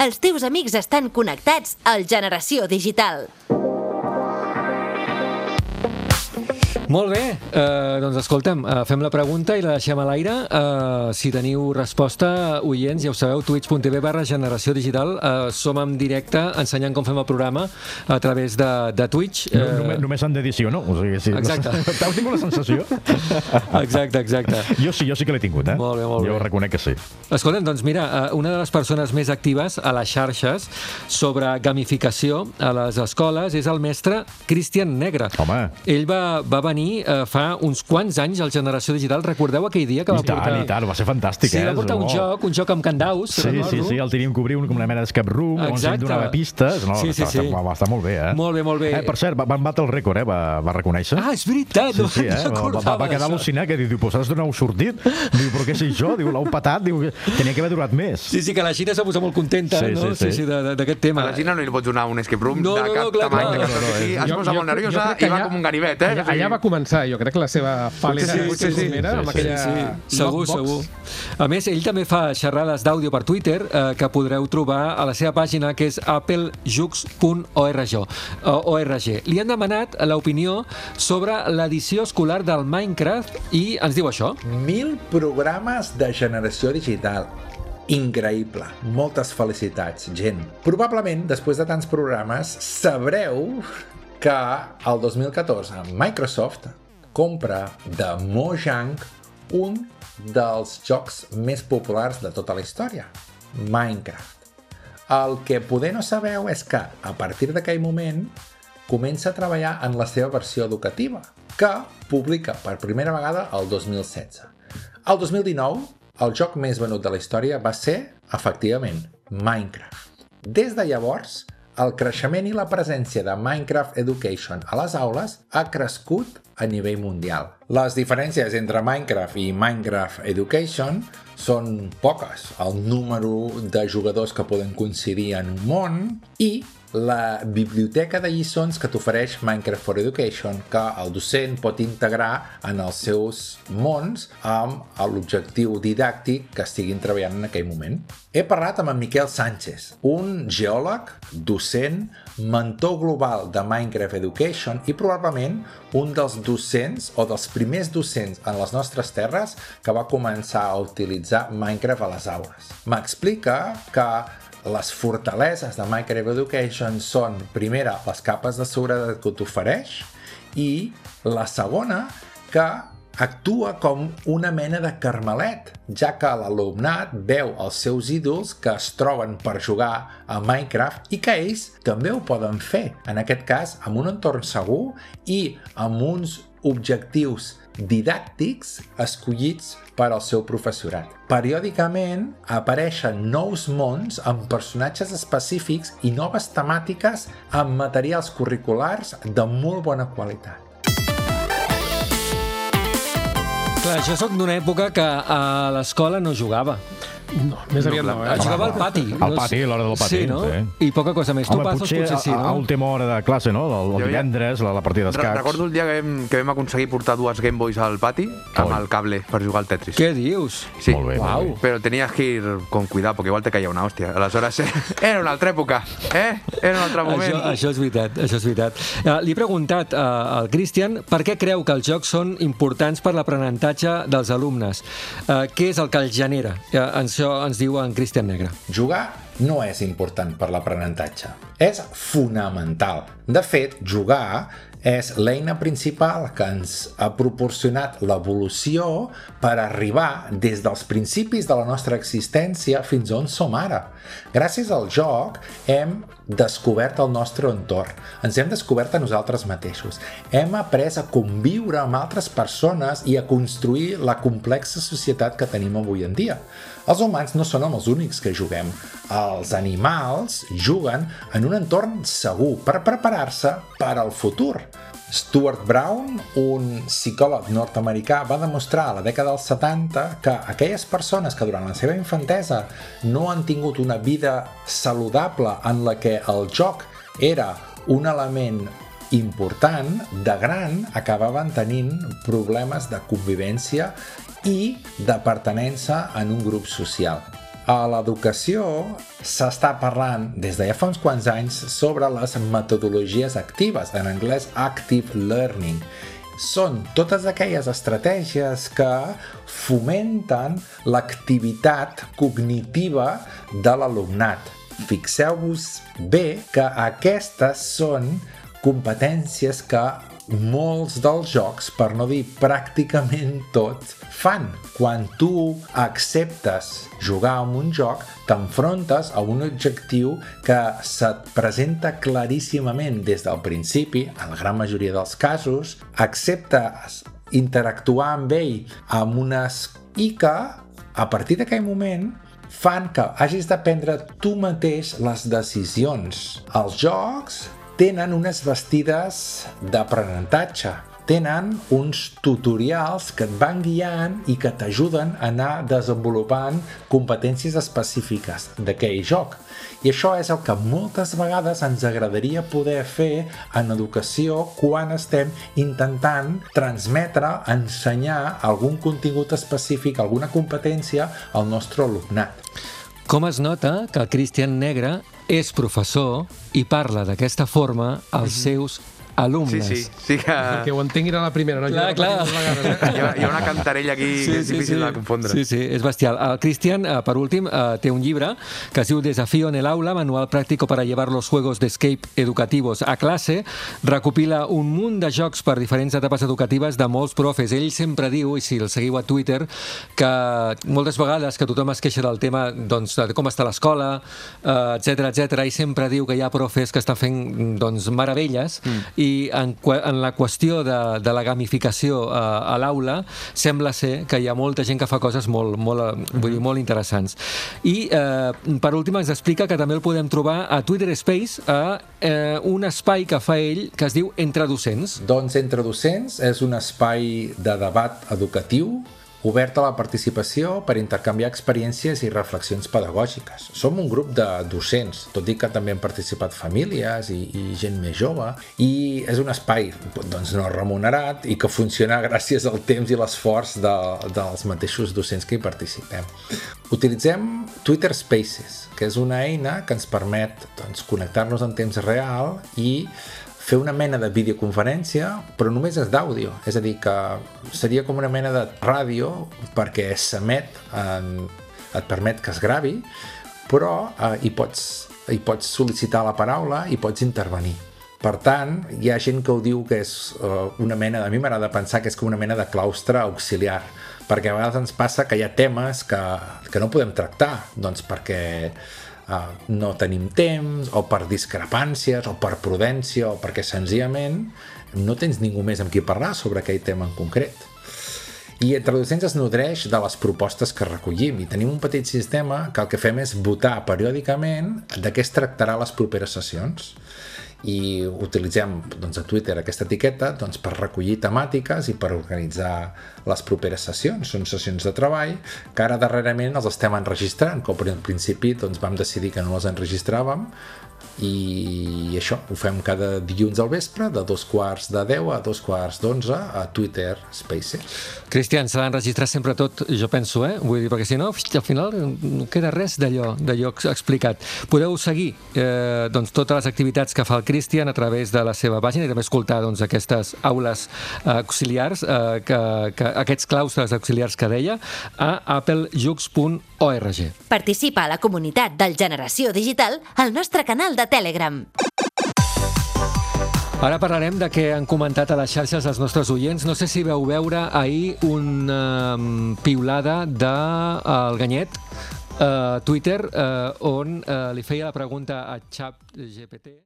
Els teus amics estan connectats al Generació Digital. Molt bé, eh, doncs escolta'm, eh, fem la pregunta i la deixem a l'aire. Eh, si teniu resposta, oients, ja ho sabeu, twitch.tv barra generació digital. Eh, som en directe ensenyant com fem el programa a través de, de Twitch. No, només, només en d'edició, no? O sigui, sí, Exacte. T'has tingut la sensació? Exacte, exacte. Jo sí, jo sí que l'he tingut, eh? Molt bé, molt jo bé. reconec que sí. Escolta'm, doncs mira, eh, una de les persones més actives a les xarxes sobre gamificació a les escoles és el mestre Cristian Negre. Home. Ell va, va venir eh, fa uns quants anys al Generació Digital. Recordeu aquell dia que va I tant, portar... i tant, va ser fantàstic, sí, eh? va portar un Oh. joc, un joc amb candaus. Sí, sí, sí, el teníem que obrir un, com una mena d'escape room, on Exacte. ens donava pistes. No, Sí, sí, va, sí. Va, va, estar molt bé, eh? Molt bé, molt bé. Eh, per cert, va, van batre el rècord, eh? Va, va reconèixer. Ah, és veritat, Sí, no sí, eh? Va, va, va quedar al·lucinat, que diu, vosaltres d'on heu sortit? Diu, però què sé jo? Diu, l'heu patat? Diu, tenia que haver durat més. Sí, sí, que la Xina s'ha posat molt contenta, Sí, no? sí, sí. de- d'aquest tema. A la Xina no li pots donar un escape room No, de no, no, cap clar, tamany, clar. de cap No, no, no, sí, no. es posa molt nerviosa crec que i va allà- com un ganivet, eh? Allà, O sigui, allà va començar, jo crec que la seva fal·lera Sí, sí, sí, primera, sí, amb sí, aquella Sí, segur, Lockbox. segur. A més, ell també fa xerrades d'àudio per Twitter eh, que podreu trobar a la seva pàgina que és applejux.org. ORG. Li han demanat l'opinió sobre l'edició escolar del Minecraft i ens diu això. Mil programes de generació digital. Increïble. Moltes felicitats, gent. Probablement, després de tants programes, sabreu que el 2014 Microsoft compra de Mojang un dels jocs més populars de tota la història, Minecraft. El que poder no sabeu és que, a partir d'aquell moment, comença a treballar en la seva versió educativa, que publica per primera vegada el 2016. El 2019, el joc més venut de la història va ser, efectivament, Minecraft. Des de llavors, el creixement i la presència de Minecraft Education a les aules ha crescut a nivell mundial. Les diferències entre Minecraft i Minecraft Education són poques. El número de jugadors que poden coincidir en un món i la biblioteca de lliçons que t'ofereix Minecraft for Education que el docent pot integrar en els seus mons amb l'objectiu didàctic que estiguin treballant en aquell moment. He parlat amb en Miquel Sánchez, un geòleg, docent, mentor global de Minecraft Education i probablement un dels docents o dels primers docents en les nostres terres que va començar a utilitzar Minecraft a les aules. M'explica que les fortaleses de Minecraft Education són, primera, les capes de seguretat que t'ofereix i la segona, que actua com una mena de carmelet, ja que l'alumnat veu els seus ídols que es troben per jugar a Minecraft i que ells també ho poden fer, en aquest cas amb un entorn segur i amb uns objectius didàctics escollits per al seu professorat. Periòdicament apareixen nous mons amb personatges específics i noves temàtiques amb materials curriculars de molt bona qualitat. Clar, jo sóc d'una època que a l'escola no jugava. No, més aviat no, eh? Jugava al pati. Al pati, a l'hora del pati, Sí, no? sí. I poca cosa més. Home, Topazos potser, potser sí, a, a no? última hora de classe, no? El, el divendres, la, la partida d'escacs. recordo el dia que vam, que vam aconseguir portar dues Game Boys al pati amb Oi. el cable per jugar al Tetris. Què dius? Sí. Molt bé, Uau. molt bé. Pero tenías que ir con cuidado, porque igual te caía una hostia. Aleshores, eh, era una altra època, eh? Era un altre moment. Això, això és veritat, això és veritat. Uh, li he preguntat uh, al Cristian per què creu que els jocs són importants per l'aprenentatge dels alumnes. Uh, què és el que els genera? Uh, això ens diu en Cristian Negre. Jugar no és important per l'aprenentatge, és fonamental. De fet, jugar és l'eina principal que ens ha proporcionat l'evolució per arribar des dels principis de la nostra existència fins on som ara. Gràcies al joc hem descobert el nostre entorn, ens hem descobert a nosaltres mateixos, hem après a conviure amb altres persones i a construir la complexa societat que tenim avui en dia. Els humans no són els únics que juguem. Els animals juguen en un entorn segur per preparar-se per al futur. Stuart Brown, un psicòleg nord-americà, va demostrar a la dècada dels 70 que aquelles persones que durant la seva infantesa no han tingut una vida saludable en la que el joc era un element important, de gran acabaven tenint problemes de convivència i de pertenença en un grup social. a l'educació s'està parlant des de ja fa uns quants anys sobre les metodologies actives, en anglès Active Learning. Són totes aquelles estratègies que fomenten l'activitat cognitiva de l'alumnat. Fixeu-vos bé que aquestes són competències que molts dels jocs, per no dir pràcticament tots, fan. Quan tu acceptes jugar amb un joc, t'enfrontes a un objectiu que se't presenta claríssimament des del principi, en la gran majoria dels casos, acceptes interactuar amb ell amb unes i que, a partir d'aquell moment, fan que hagis de prendre tu mateix les decisions. Els jocs tenen unes vestides d'aprenentatge, tenen uns tutorials que et van guiant i que t'ajuden a anar desenvolupant competències específiques d'aquell joc. I això és el que moltes vegades ens agradaria poder fer en educació quan estem intentant transmetre, ensenyar algun contingut específic, alguna competència al nostre alumnat. Com es nota que el Cristian Negre és professor i parla d'aquesta forma als seus alumnes. Sí, sí, sí que... Que ho entenguin a la primera, no? Clar, clar. vegades, eh? Hi ha, hi ha una cantarella aquí que és difícil de confondre. Sí, sí, és bestial. El Cristian, eh, per últim, eh, té un llibre que es diu Desafío en el aula, manual práctico para llevar los juegos de escape educativos a clase. Recopila un munt de jocs per diferents etapes educatives de molts profes. Ell sempre diu, i si el seguiu a Twitter, que moltes vegades que tothom es queixa del tema doncs, de com està l'escola, eh, etc etc i sempre diu que hi ha profes que estan fent doncs, meravelles mm. i en, que- en la qüestió de, de la gamificació eh, a l'aula sembla ser que hi ha molta gent que fa coses molt, molt, eh, vull dir, molt interessants. I eh, per últim ens explica que també el podem trobar a Twitter Space a eh, un espai que fa ell que es diu Entre Docents. Doncs Entre Docents és un espai de debat educatiu obert a la participació per intercanviar experiències i reflexions pedagògiques. Som un grup de docents, tot i que també han participat famílies i, i gent més jove, i és un espai doncs, no remunerat i que funciona gràcies al temps i l'esforç de, dels mateixos docents que hi participem. Utilitzem Twitter Spaces, que és una eina que ens permet doncs, connectar-nos en temps real i fer una mena de videoconferència, però només és d'àudio. És a dir, que seria com una mena de ràdio perquè s'emet, et permet que es gravi, però eh, hi, pots, hi pots sol·licitar la paraula i pots intervenir. Per tant, hi ha gent que ho diu que és uh, una mena, a mi m'agrada pensar que és com una mena de claustre auxiliar, perquè a vegades ens passa que hi ha temes que, que no podem tractar, doncs perquè uh, no tenim temps, o per discrepàncies, o per prudència, o perquè senzillament no tens ningú més amb qui parlar sobre aquell tema en concret. I entre docents es nodreix de les propostes que recollim i tenim un petit sistema que el que fem és votar periòdicament de què es tractarà les properes sessions i utilitzem doncs, a Twitter aquesta etiqueta doncs, per recollir temàtiques i per organitzar les properes sessions. Són sessions de treball que ara darrerament els estem enregistrant, com al principi doncs, vam decidir que no les enregistràvem i això ho fem cada dilluns al vespre de dos quarts de 10 a dos quarts d'11 a Twitter Spaces. Cristian, s'ha d'enregistrar sempre tot, jo penso, eh? Vull dir, perquè si no, al final no queda res d'allò d'allò explicat. Podeu seguir eh, doncs, totes les activitats que fa el Cristian a través de la seva pàgina i també escoltar doncs, aquestes aules auxiliars, eh, que, que, aquests claustres auxiliars que deia, a applejux.org. Participa a la comunitat del Generació Digital al nostre canal de Telegram. Ara parlarem de què han comentat a les xarxes els nostres oients. No sé si veu veure ahir una um, piulada de uh, el Ganyet a Twitter uh, on li feia la pregunta a ChatGPT.